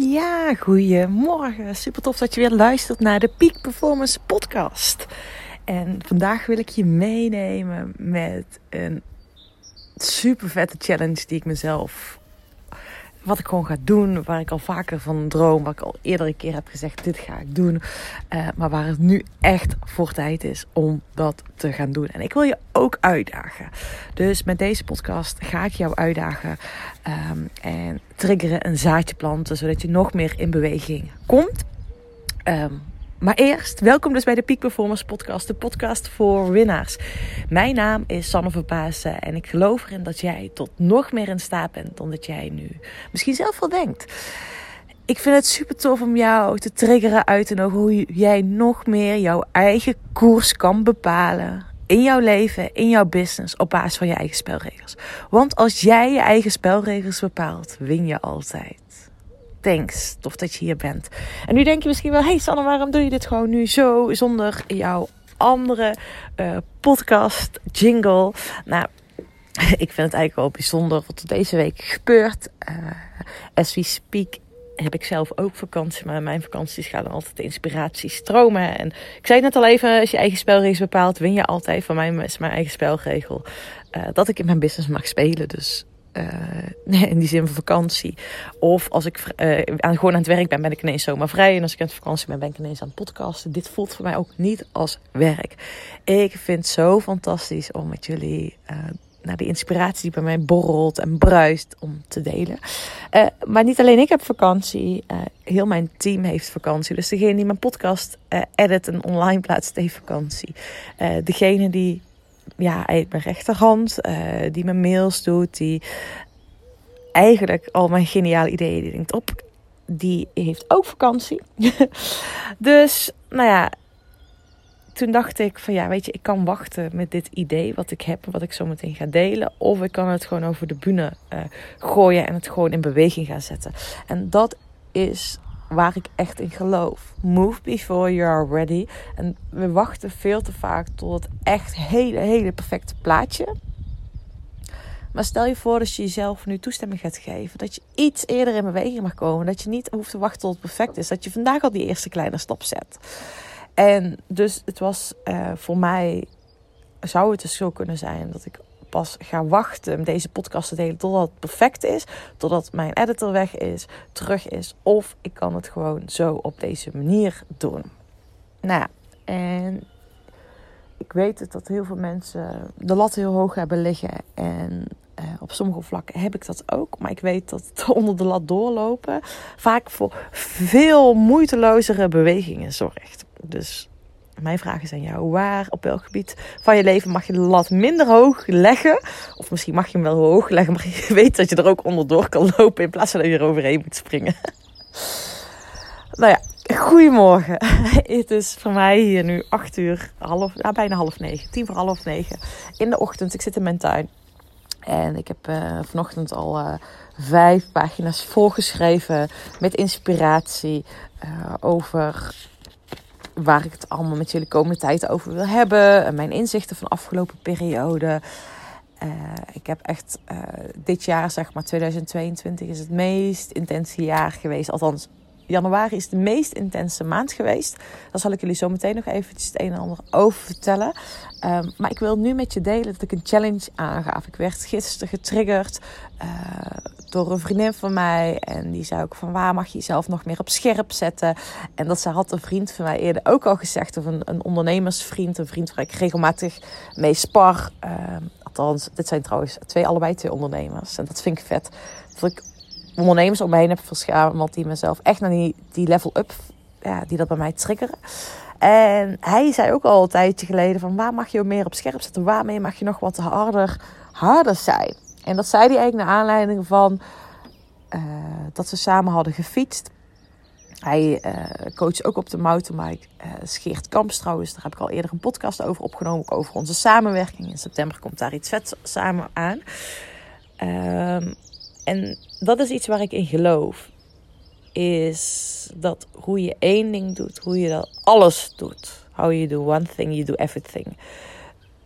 Ja, goeiemorgen. Super tof dat je weer luistert naar de Peak Performance Podcast. En vandaag wil ik je meenemen met een super vette challenge die ik mezelf wat ik gewoon ga doen, waar ik al vaker van droom, waar ik al eerder een keer heb gezegd, dit ga ik doen. Uh, maar waar het nu echt voor tijd is om dat te gaan doen. En ik wil je ook uitdagen. Dus met deze podcast ga ik jou uitdagen um, en triggeren een zaadje planten, zodat je nog meer in beweging komt. Um, maar eerst, welkom dus bij de Peak Performance Podcast, de podcast voor winnaars. Mijn naam is Sanne Verpaassen en ik geloof erin dat jij tot nog meer in staat bent dan dat jij nu misschien zelf wel denkt. Ik vind het super tof om jou te triggeren uit te nodigen hoe jij nog meer jouw eigen koers kan bepalen. In jouw leven, in jouw business, op basis van je eigen spelregels. Want als jij je eigen spelregels bepaalt, win je altijd thanks. Tof dat je hier bent. En nu denk je misschien wel: hey Sanne, waarom doe je dit gewoon nu zo zonder jouw andere uh, podcast jingle? Nou, ik vind het eigenlijk wel bijzonder wat er deze week gebeurt. Uh, as we speak heb ik zelf ook vakantie, maar mijn vakanties gaan altijd inspiratie stromen. En ik zei net al even, als je eigen spelregels bepaalt, win je altijd. Van mij is mijn eigen spelregel uh, dat ik in mijn business mag spelen. Dus uh, in die zin van vakantie. Of als ik uh, aan, gewoon aan het werk ben, ben ik ineens zomaar vrij. En als ik aan het vakantie ben, ben ik ineens aan het podcasten. Dit voelt voor mij ook niet als werk. Ik vind het zo fantastisch om met jullie uh, naar de inspiratie die bij mij borrelt en bruist om te delen. maar niet alleen ik heb vakantie, heel mijn team heeft vakantie. Dus degene die mijn podcast edit en online plaatst, heeft vakantie. degene die ja, mijn rechterhand, uh, die mijn mails doet, die eigenlijk al mijn geniale ideeën die denkt op, die heeft ook vakantie. dus, nou ja, toen dacht ik van ja, weet je, ik kan wachten met dit idee wat ik heb, wat ik zo meteen ga delen. Of ik kan het gewoon over de bühne uh, gooien en het gewoon in beweging gaan zetten. En dat is waar ik echt in geloof. Move before you are ready. En we wachten veel te vaak tot het echt hele, hele perfecte plaatje. Maar stel je voor dat je jezelf nu toestemming gaat geven. Dat je iets eerder in beweging mag komen. Dat je niet hoeft te wachten tot het perfect is. Dat je vandaag al die eerste kleine stap zet. En dus het was uh, voor mij. Zou het dus zo kunnen zijn dat ik pas ga wachten deze podcast te delen totdat het perfect is. Totdat mijn editor weg is, terug is. Of ik kan het gewoon zo op deze manier doen. Nou en ik weet het dat heel veel mensen de lat heel hoog hebben liggen. En uh, op sommige vlakken heb ik dat ook. Maar ik weet dat het onder de lat doorlopen vaak voor veel moeitelozere bewegingen zorgt. Dus mijn vraag is aan jou: waar, op welk gebied van je leven mag je de lat minder hoog leggen? Of misschien mag je hem wel hoog leggen, maar je weet dat je er ook onderdoor kan lopen in plaats van dat je er overheen moet springen. nou ja, goedemorgen. Het is voor mij hier nu 8 uur, half, ja, bijna half negen, tien voor half negen in de ochtend. Ik zit in mijn tuin. En ik heb uh, vanochtend al uh, vijf pagina's volgeschreven met inspiratie uh, over waar ik het allemaal met jullie komende tijd over wil hebben. Mijn inzichten van de afgelopen periode. Uh, ik heb echt uh, dit jaar, zeg maar 2022, is het meest intense jaar geweest. Althans, januari is de meest intense maand geweest. Daar zal ik jullie zo meteen nog eventjes het een en ander over vertellen. Um, maar ik wil nu met je delen dat ik een challenge aangaf. Ik werd gisteren getriggerd uh, door een vriendin van mij. En die zei ook van waar mag je jezelf nog meer op scherp zetten. En dat ze had een vriend van mij eerder ook al gezegd. Of een, een ondernemersvriend. Een vriend waar ik regelmatig mee spar. Uh, althans, dit zijn trouwens twee, allebei twee ondernemers. En dat vind ik vet. Dat ik ondernemers om me heen heb verzameld die mezelf echt naar die, die level up, ja, die dat bij mij triggeren. En hij zei ook al een tijdje geleden van waar mag je meer op scherp zetten? Waarmee mag je nog wat harder, harder zijn? En dat zei hij eigenlijk naar aanleiding van uh, dat ze samen hadden gefietst. Hij uh, coacht ook op de mountainbike. Uh, Scheert Kamps trouwens, daar heb ik al eerder een podcast over opgenomen. Over onze samenwerking. In september komt daar iets vets samen aan. Uh, en dat is iets waar ik in geloof. Is dat hoe je één ding doet, hoe je dat alles doet. How you do one thing, you do everything.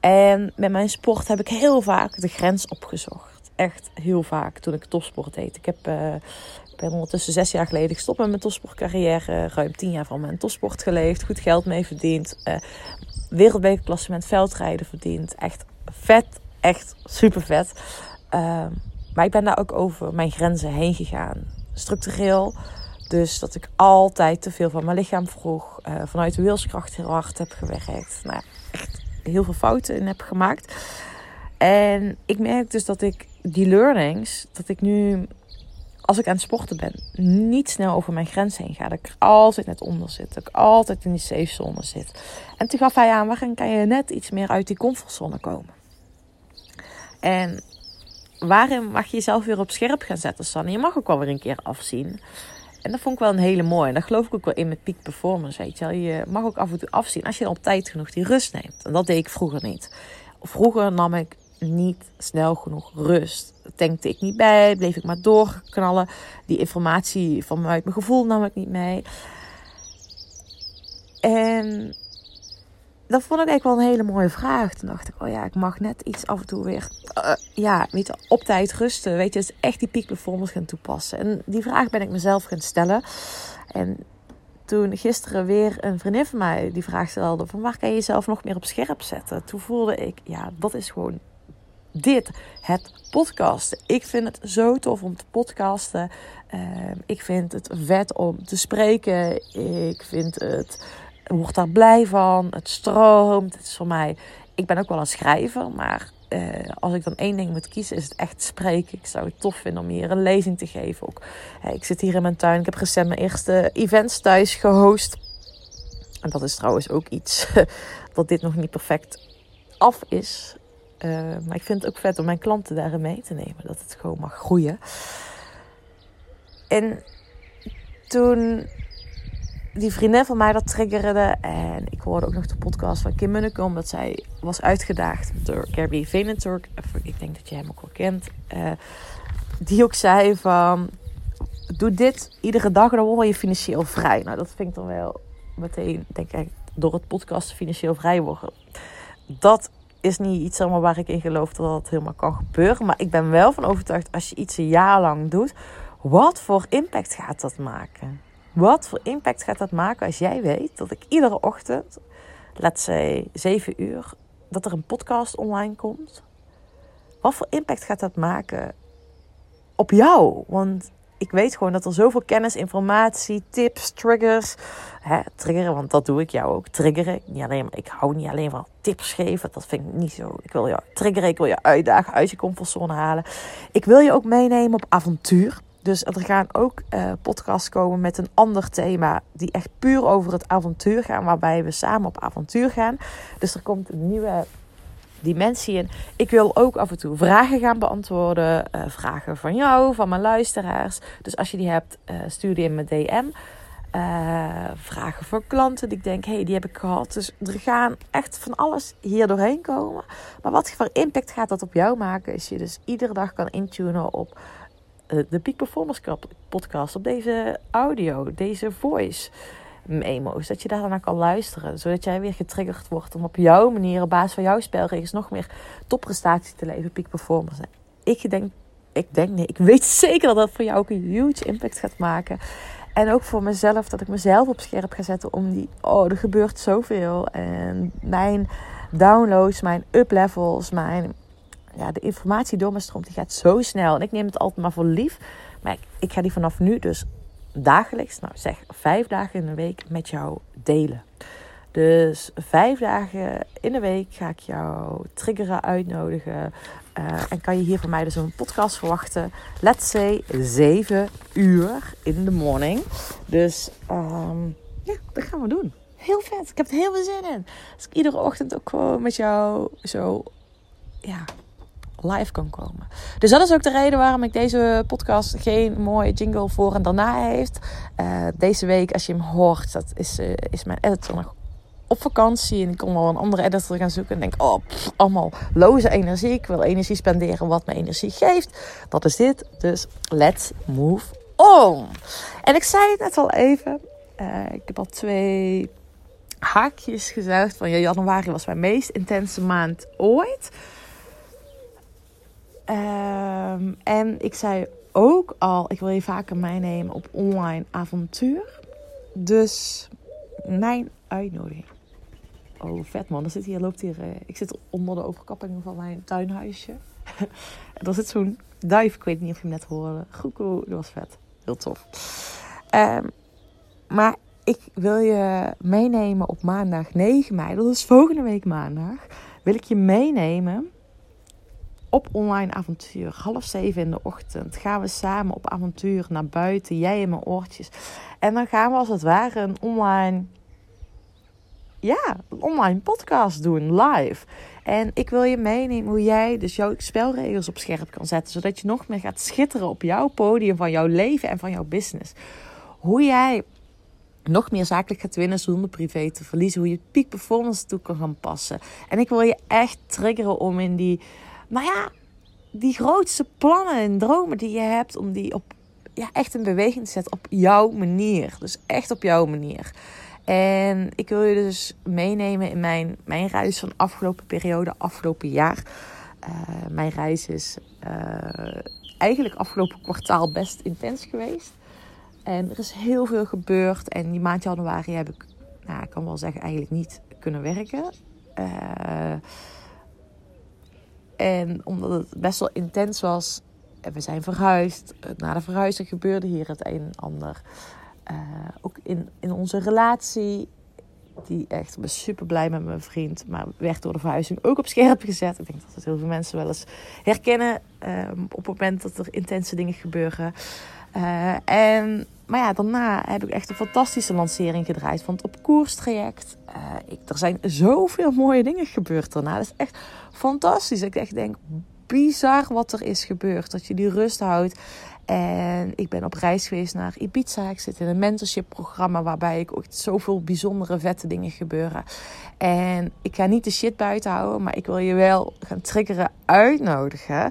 En met mijn sport heb ik heel vaak de grens opgezocht. Echt heel vaak toen ik topsport deed. Ik heb uh, ben ondertussen zes jaar geleden gestopt met mijn topsportcarrière. Ruim tien jaar van mijn topsport geleefd. Goed geld mee verdiend. Uh, veldrijden verdiend. Echt vet. Echt super vet. Uh, maar ik ben daar ook over mijn grenzen heen gegaan. Structureel. Dus dat ik altijd te veel van mijn lichaam vroeg. Uh, vanuit de wilskracht heel hard heb gewerkt. Nou, echt heel veel fouten heb gemaakt. En ik merk dus dat ik die learnings, dat ik nu, als ik aan het sporten ben, niet snel over mijn grens heen ga. Dat ik altijd net onder zit. Dat ik altijd in die safe zone zit. En toen gaf hij aan, waarin kan je net iets meer uit die comfortzone komen? En waarin mag je jezelf weer op scherp gaan zetten, Sanne? Je mag ook wel weer een keer afzien. En dat vond ik wel een hele mooie. En daar geloof ik ook wel in met peak performance. Weet je, wel. je mag ook af en toe afzien als je op tijd genoeg die rust neemt. En dat deed ik vroeger niet. Vroeger nam ik niet snel genoeg rust. Tankte ik niet bij, bleef ik maar doorknallen. Die informatie vanuit mijn gevoel nam ik niet mee. En dat vond ik eigenlijk wel een hele mooie vraag. Toen dacht ik, oh ja, ik mag net iets af en toe weer, uh, ja, weet je, op tijd rusten. Weet je, dus echt die peak performance gaan toepassen. En die vraag ben ik mezelf gaan stellen. En toen gisteren weer een vriendin van mij die vraag stelde: van waar kan je jezelf nog meer op scherp zetten? Toen voelde ik, ja, dat is gewoon dit, het podcasten. Ik vind het zo tof om te podcasten. Uh, ik vind het vet om te spreken. Ik vind het word daar blij van. Het stroomt. Het is voor mij. Ik ben ook wel een schrijver, maar uh, als ik dan één ding moet kiezen, is het echt spreken. Ik zou het tof vinden om hier een lezing te geven. Ook, ik zit hier in mijn tuin. Ik heb recent mijn eerste events thuis gehost. En dat is trouwens ook iets dat dit nog niet perfect af is. Uh, maar ik vind het ook vet om mijn klanten daarin mee te nemen. Dat het gewoon mag groeien. En toen die vriendin van mij dat triggerde. En ik hoorde ook nog de podcast van Kim Munneke. Omdat zij was uitgedaagd door Gary Vaynerchuk. Ik denk dat je hem ook wel kent. Uh, die ook zei van... Doe dit iedere dag en dan word je financieel vrij. Nou, dat vind ik dan wel meteen, denk ik, door het podcast financieel vrij worden. Dat is niet iets allemaal waar ik in geloof dat dat helemaal kan gebeuren. Maar ik ben wel van overtuigd als je iets een jaar lang doet, wat voor impact gaat dat maken? Wat voor impact gaat dat maken als jij weet dat ik iedere ochtend, let's say 7 uur, dat er een podcast online komt? Wat voor impact gaat dat maken op jou? Want ik weet gewoon dat er zoveel kennis, informatie, tips, triggers. Hè, triggeren, want dat doe ik jou ook. Triggeren. Niet alleen, ik hou niet alleen van tips geven. Dat vind ik niet zo. Ik wil je triggeren. Ik wil je uitdagen, uit je comfortzone halen. Ik wil je ook meenemen op avontuur. Dus er gaan ook uh, podcasts komen met een ander thema. Die echt puur over het avontuur gaan. Waarbij we samen op avontuur gaan. Dus er komt een nieuwe dimensie in. Ik wil ook af en toe vragen gaan beantwoorden. Uh, vragen van jou, van mijn luisteraars. Dus als je die hebt, uh, stuur die in mijn DM. vragen voor klanten die ik denk, hey, die heb ik gehad. Dus er gaan echt van alles hier doorheen komen. Maar wat voor impact gaat dat op jou maken? Is je dus iedere dag kan intunen op eh, de Peak Performance podcast, op deze audio, deze voice memo's. Dat je daar naar kan luisteren. Zodat jij weer getriggerd wordt om op jouw manier, op basis van jouw spelregels, nog meer topprestatie te leven. Peak Performance. Ik denk, ik denk, nee, ik weet zeker dat dat voor jou ook een huge impact gaat maken. En ook voor mezelf, dat ik mezelf op scherp ga zetten om die, oh, er gebeurt zoveel. En mijn downloads, mijn uplevels, mijn ja, de informatie door me stroomt, die gaat zo snel. En ik neem het altijd maar voor lief. Maar ik, ga die vanaf nu dus dagelijks, nou zeg vijf dagen in de week met jou delen. Dus vijf dagen in de week ga ik jou triggeren, uitnodigen. Uh, en kan je hier van mij dus een podcast verwachten. Let's say 7 uur in de morning. Dus um, ja, dat gaan we doen. Heel vet. Ik heb er heel veel zin in. Dus ik iedere ochtend ook gewoon met jou zo ja, live kan komen. Dus dat is ook de reden waarom ik deze podcast geen mooie jingle voor en daarna heeft. Uh, deze week, als je hem hoort, dat is, uh, is mijn editor nog op vakantie. En ik kon wel een andere editor gaan zoeken. En denk, oh, allemaal loze energie. Ik wil energie spenderen wat me energie geeft. Dat is dit. Dus let's move on. En ik zei het net al even. Uh, ik heb al twee haakjes gezegd van ja, januari was mijn meest intense maand ooit. Um, en ik zei ook al, ik wil je vaker meenemen op online avontuur. Dus mijn uitnodiging. Oh, vet man. Er zit hier, loopt hier, uh, ik zit onder de overkapping van mijn tuinhuisje. en er zit zo'n duif, ik weet niet of je hem net hoorde. Goekoe, dat was vet. Heel tof. Um, maar ik wil je meenemen op maandag 9 mei. Dat is volgende week maandag. Wil ik je meenemen op online avontuur. Half zeven in de ochtend gaan we samen op avontuur naar buiten. Jij en mijn oortjes. En dan gaan we als het ware een online, ja, een online podcast doen, live. En ik wil je meenemen hoe jij dus jouw spelregels op scherp kan zetten. Zodat je nog meer gaat schitteren op jouw podium van jouw leven en van jouw business. Hoe jij nog meer zakelijk gaat winnen zonder privé te verliezen. Hoe je peak performance toe kan gaan passen. En ik wil je echt triggeren om in die, nou ja, die grootste plannen en dromen die je hebt, om die op, ja, echt in beweging te zetten op jouw manier. Dus echt op jouw manier. En ik wil je dus meenemen in mijn, mijn reis van afgelopen periode, afgelopen jaar. Uh, mijn reis is uh, eigenlijk afgelopen kwartaal best intens geweest. En er is heel veel gebeurd. En die maand januari heb ik, nou, ik kan wel zeggen, eigenlijk niet kunnen werken. Uh, en omdat het best wel intens was, en we zijn verhuisd. Na de verhuizing gebeurde hier het een en ander. Uh, ook in, in onze relatie, die echt, ik ben super blij met mijn vriend, maar werd door de verhuizing ook op scherp gezet. Ik denk dat het heel veel mensen wel eens herkennen um, op het moment dat er intense dingen gebeuren. Uh, en maar ja, daarna heb ik echt een fantastische lancering gedraaid van op koers traject. Uh, ik, er zijn zoveel mooie dingen gebeurd daarna. Dat is echt fantastisch. Ik echt denk, bizar wat er is gebeurd. Dat je die rust houdt. En ik ben op reis geweest naar Ibiza. Ik zit in een mentorship programma waarbij ik ook zoveel bijzondere vette dingen gebeuren. En ik ga niet de shit buiten houden, maar ik wil je wel gaan triggeren, uitnodigen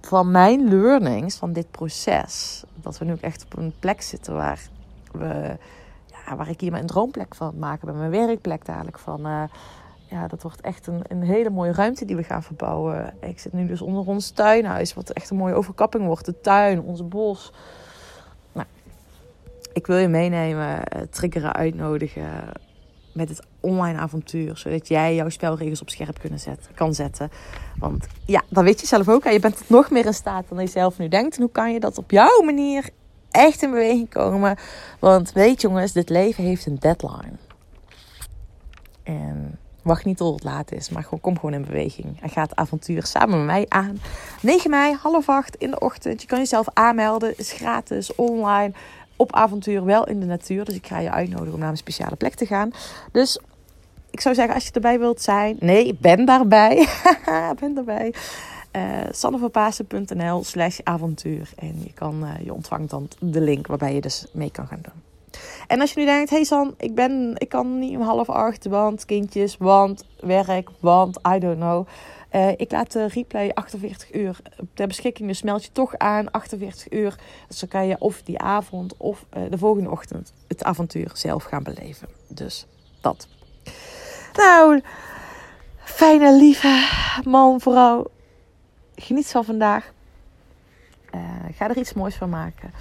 van mijn learnings van dit proces. Dat we nu ook echt op een plek zitten waar, we, ja, waar ik hier mijn droomplek van maken. Bij mijn werkplek dadelijk van. Uh, ja, dat wordt echt een, een hele mooie ruimte die we gaan verbouwen. Ik zit nu dus onder ons tuinhuis, wat echt een mooie overkapping wordt. De tuin, ons bos. Nou, ik wil je meenemen, eh, triggeren, uitnodigen met het online avontuur. Zodat jij jouw spelregels op scherp kunnen zetten, kan zetten. Want ja, dan weet je zelf ook. Je bent nog meer in staat dan je zelf nu denkt. En hoe kan je dat op jouw manier echt in beweging komen? Want weet jongens, dit leven heeft een deadline. En wacht niet tot het laat is, maar kom gewoon in beweging. En ga het avontuur samen met mij aan. 9 mei, half acht in de ochtend. Je kan jezelf aanmelden, is gratis, online op avontuur, wel in de natuur. Dus ik ga je uitnodigen om naar een speciale plek te gaan. Dus ik zou zeggen, als je erbij wilt zijn. Nee, ik ben daarbij. ben daarbij. Uh, slash avontuur. En je, kan, uh, je ontvangt dan de link waarbij je dus mee kan gaan doen. En als je nu denkt, hey San, ik, ben, ik kan niet om half acht, want kindjes, want werk, want I don't know. Uh, ik laat de replay 48 uur ter beschikking. Dus meld je toch aan 48 uur. Dus dan kan je of die avond of uh, de volgende ochtend het avontuur zelf gaan beleven. Dus dat. Nou, fijne, lieve man, vrouw. Geniet van vandaag. Ga er iets moois van maken.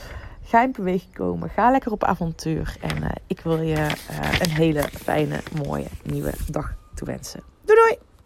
Ga in beweging komen. Ga lekker op avontuur. En ik wil je een hele fijne, mooie nieuwe dag toewensen. Doei doei!